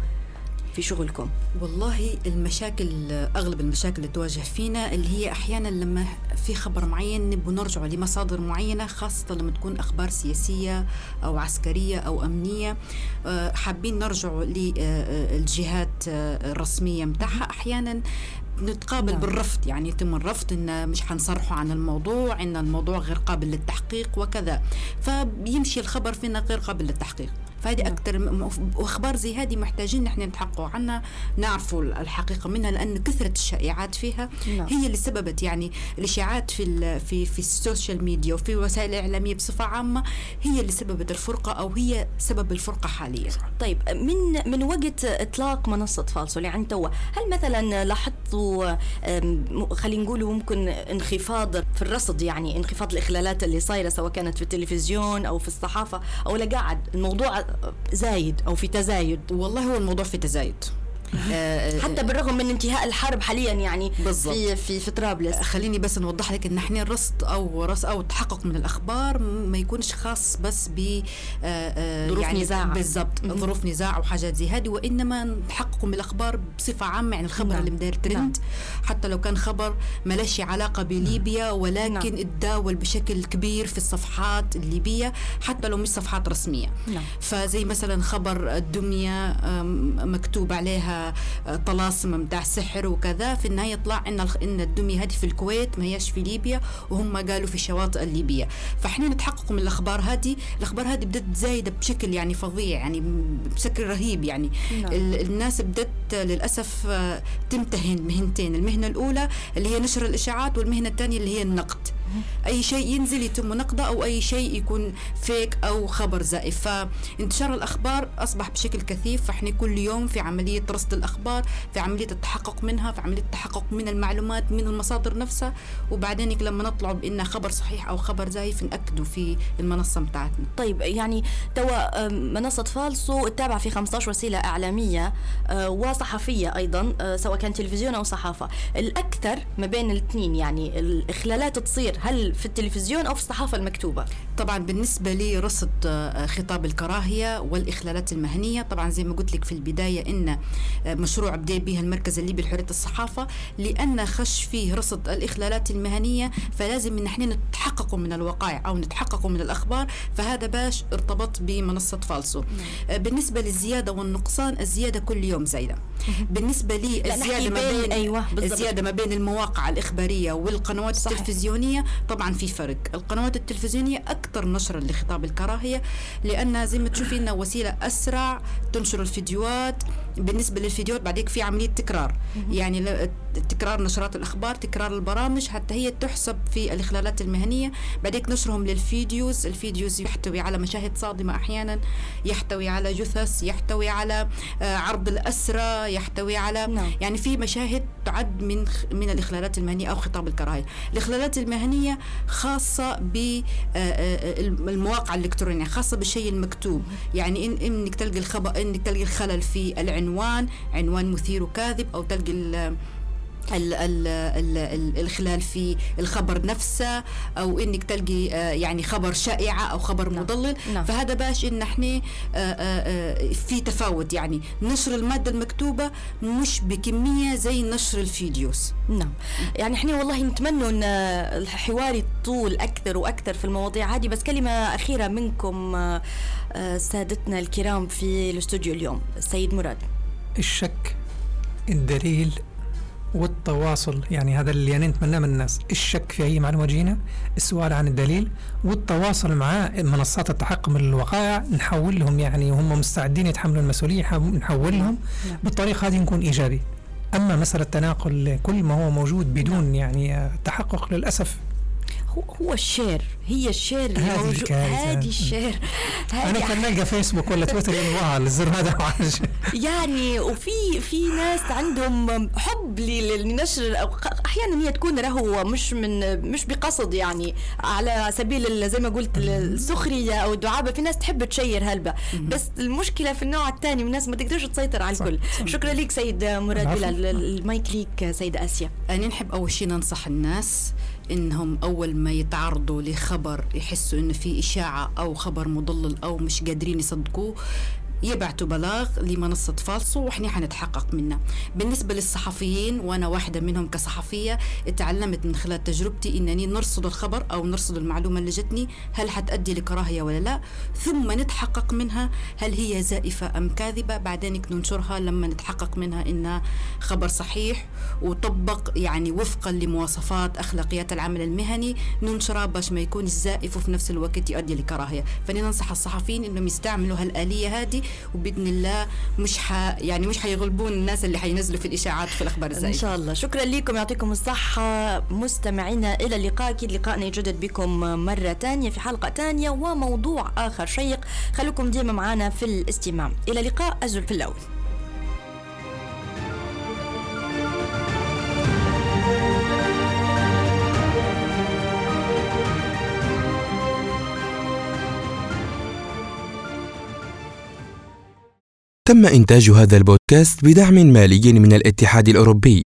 Speaker 6: في شغلكم؟
Speaker 9: والله المشاكل أغلب المشاكل اللي تواجه فينا اللي هي أحيانا لما في خبر معين نبغى نرجع لمصادر معينة خاصة لما تكون أخبار سياسية أو عسكرية أو أمنية. آه، حابين نرجع للجهات آه، الرسمية متاعها أحيانا نتقابل نعم. بالرفض يعني يتم الرفض إن مش حنصرحوا عن الموضوع إن الموضوع غير قابل للتحقيق وكذا فبيمشي الخبر فينا غير قابل للتحقيق فهذه نعم. أكثر وأخبار زي هذه محتاجين نحن نتحققوا عنها نعرفوا الحقيقة منها لأن كثرة الشائعات فيها نعم. هي اللي سببت يعني الإشاعات في في في ال social media وفي الوسائل الاعلاميه بصفة عامة هي اللي سببت الفرقة أو هي سبب الفرقة حاليا
Speaker 6: طيب من من وقت إطلاق منصة فالسو إلى عند توا هل مثلا لاحظتوا خلينا نقول ممكن انخفاض في الرصد يعني انخفاض الإخلالات اللي صايرة سواء كانت في التلفزيون أو في الصحافة أو لا قاعد الموضوع زايد أو في تزايد.
Speaker 9: والله هو الموضوع في تزايد.
Speaker 6: حتى بالرغم من انتهاء الحرب حاليا يعني بالزبط. في في في طرابلس
Speaker 9: خليني بس نوضح لك إن إحنا الرصد أو رصد أو التحقق من الأخبار ما يكونش خاص بس ب
Speaker 6: آه، آه، ظروف يعني نزاع
Speaker 9: بالضبط ظروف نزاع وحاجات زي هذه وإنما نتحقق من الأخبار بصفة عامة يعني الخبر نعم. اللي مدير ترند نعم. حتى لو كان خبر ما لش علاقة بليبيا ولكن نعم. اتداول بشكل كبير في الصفحات الليبية حتى لو مش صفحات رسمية نعم. فزي مثلا خبر الدمية مكتوب عليها طلاسم بتاع سحر وكذا في النهاية طلع إن إن الدمية هذه في الكويت ما هيش في ليبيا وهم قالوا في الشواطئ الليبيه فإحنا نتحقق من الأخبار هذه الأخبار هذه بدت زايده بشكل يعني فظيع يعني بشكل رهيب يعني. نعم. الناس بدت للأسف تمتهن مهنتين المهنة الأولى اللي هي نشر الإشاعات والمهنة الثانية اللي هي النقد. أي شيء ينزل يتم نقده أو أي شيء يكون فيك أو خبر زائف فانتشار الأخبار أصبح بشكل كثيف. فإحنا كل يوم في عملية رصد الأخبار في عملية التحقق منها في عملية التحقق من المعلومات من المصادر نفسها. وبعدين لما نطلع بإنه خبر صحيح أو خبر زايف ناكده في المنصة بتاعتنا
Speaker 6: طيب يعني توا منصة فالسو تتابع في 15 وسيلة إعلامية آه، وصحفية أيضا آه، سواء كان تلفزيون أو صحافة. الأكثر ما بين الاثنين يعني الاخلالات تصير هل في التلفزيون أو في الصحافة المكتوبة؟
Speaker 9: طبعا بالنسبة لرصد آه، خطاب الكراهية والإخلالات المهنية طبعا زي ما قلت لك في البداية إن آه، مشروع بدأ به المركز الليبي لحرية الصحافة لأن خش فيه رصد الإخلالات المهنية فلازم إن إحنا نتحققوا من الوقائع أو نتحققوا من الأخبار فهذا باش ارتبط بمنصة فالسو نعم. آه، بالنسبة للزيادة والنقصان الزيادة كل يوم زايدة بالنسبة لي الزيادة ما بين أيوة الزيادة ما بين المواقع الإخبارية والقنوات صحيح. التلفزيونية طبعا في فرق. القنوات التلفزيونية أكثر نشرا لخطاب الكراهية لأنها زي ما تشوفين وسيلة أسرع تنشر الفيديوهات بالنسبة للفيديوهات بعدين في عملية تكرار. يعني تكرار نشرات الأخبار تكرار البرامج حتى هي تحسب في الإخلالات المهنية. بعدين نشرهم للفيديوز الفيديوز يحتوي على مشاهد صادمة أحيانا يحتوي على جثث يحتوي على آه، عرض الأسرة يحتوي على نعم. يعني في مشاهد تعد من من الإخلالات المهنية أو خطاب الكراهية. الإخلالات المهنية خاصة بالمواقع آه، آه، الإلكترونية خاصة بالشيء المكتوب. يعني إن إنك تلقي الخبر إنك تلقي الخلل في العنوان عنوان مثير وكاذب أو تلقي ال ال ال الخلال في الخبر نفسه أو إنك تلقي آه، يعني خبر شائعة أو خبر نعم. مضلل. نعم. فهذا باش إن إحنا في تفاوت. يعني نشر المادة المكتوبة مش بكمية زي نشر الفيديوز.
Speaker 6: نعم. يعني إحنا والله نتمنى إن الحوار يطول أكثر وأكثر في المواضيع هذه. بس كلمة أخيرة منكم آه، آه، سادتنا الكرام في الاستوديو اليوم. السيد مراد.
Speaker 7: الشك الدليل والتواصل يعني هذا اللي يعني نتمناه من الناس الشك في أي معلومة جينا السؤال عن الدليل والتواصل مع منصات التحقق من الوقائع نحول لهم يعني وهم مستعدين يتحملوا المسؤولية نحول لهم نعم. بالطريقة هذه نكون إيجابي أما مسألة تناقل كل ما هو موجود بدون نعم. يعني تحقق للأسف
Speaker 6: هو هو ال share. هي ال share
Speaker 7: هذه.
Speaker 6: هذه ال
Speaker 7: share.
Speaker 6: أنا
Speaker 7: كان نلقى فيسبوك ولا تويتر يلغى الزر هذا.
Speaker 6: يعني وفي في ناس عندهم حب ل- لنشر أو ق- أحيانا هي تكون له مش من مش بقصد يعني. على سبيل ال- زي ما قلت ال- السخرية أو الدعابة في ناس تحب تشير هلبة. بس المشكلة في النوع الثاني من الناس ما تقدرش تسيطر على الكل. شكرا لك سيد مراد. بلال. المايك ليك سيدة آسيا.
Speaker 9: أنا نحب أول شيء ننصح الناس إنهم أول ما يتعرضوا لخبر يحسوا إنه في إشاعة أو خبر مضلل أو مش قادرين يصدقوه يبعتوا بلاغ لمنصة فالسو وإحنا حنتحقق منه. بالنسبة للصحفيين وأنا واحدة منهم كصحفية تعلمت من خلال تجربتي إنني نرصد الخبر أو نرصد المعلومة اللي جتني هل حتأدي لكراهية ولا لا؟ ثم نتحقق منها هل هي زائفة أم كاذبة؟ بعدين ننشرها لما نتحقق منها إنها خبر صحيح وطبق يعني وفقا لمواصفات أخلاقيات العمل المهني ننشرها باش ما يكون الزائف وفي نفس الوقت يؤدي لكراهية. فأنا ننصح الصحفيين إنهم يستعملوا هالآلية هذه وبإذن الله مش ح... يعني مش حيغلبون الناس اللي حينزلوا في الإشاعات في الأخبار
Speaker 6: إن
Speaker 9: الزائفة
Speaker 6: شاء الله. شكرا لكم. يعطيكم الصحة. مستمعينا إلى اللقاء. أكيد لقائنا يجدد بكم مرة تانية في حلقة تانية وموضوع آخر شيق. خليكم ديما معنا في الاستماع. إلى اللقاء. أزل في الأول
Speaker 5: تم إنتاج هذا البودكاست بدعم مالي من الاتحاد الأوروبي.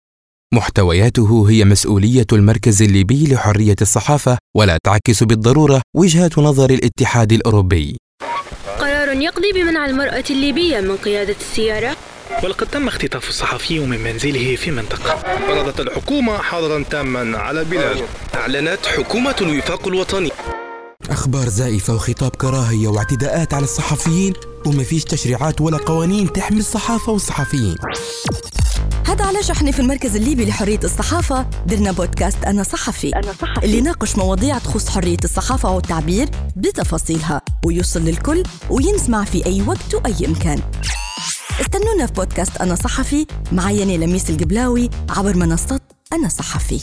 Speaker 5: محتوياته هي مسؤولية المركز الليبي لحرية الصحافة ولا تعكس بالضرورة وجهة نظر الاتحاد الأوروبي.
Speaker 1: قرار يقضي بمنع المرأة الليبية من قيادة السيارة
Speaker 2: ولقد تم اختطاف الصحفي من منزله في منطقة
Speaker 3: فرضت الحكومة حظرا تاما على البلاد
Speaker 4: أعلنت حكومة الوفاق الوطني
Speaker 5: أخبار زائفة وخطاب كراهية واعتداءات على الصحفيين وما فيش تشريعات ولا قوانين تحمي الصحافة والصحفيين.
Speaker 6: هذا علاش إحنا في المركز الليبي لحرية الصحافة درنا بودكاست أنا صحفي. أنا صحفي. اللي يناقش مواضيع تخص حرية الصحافة والتعبير بتفاصيلها ويوصل للكل وينسمع في أي وقت وأي مكان استنونا في بودكاست أنا صحفي معي لميس القبلاوي عبر منصة أنا صحفي.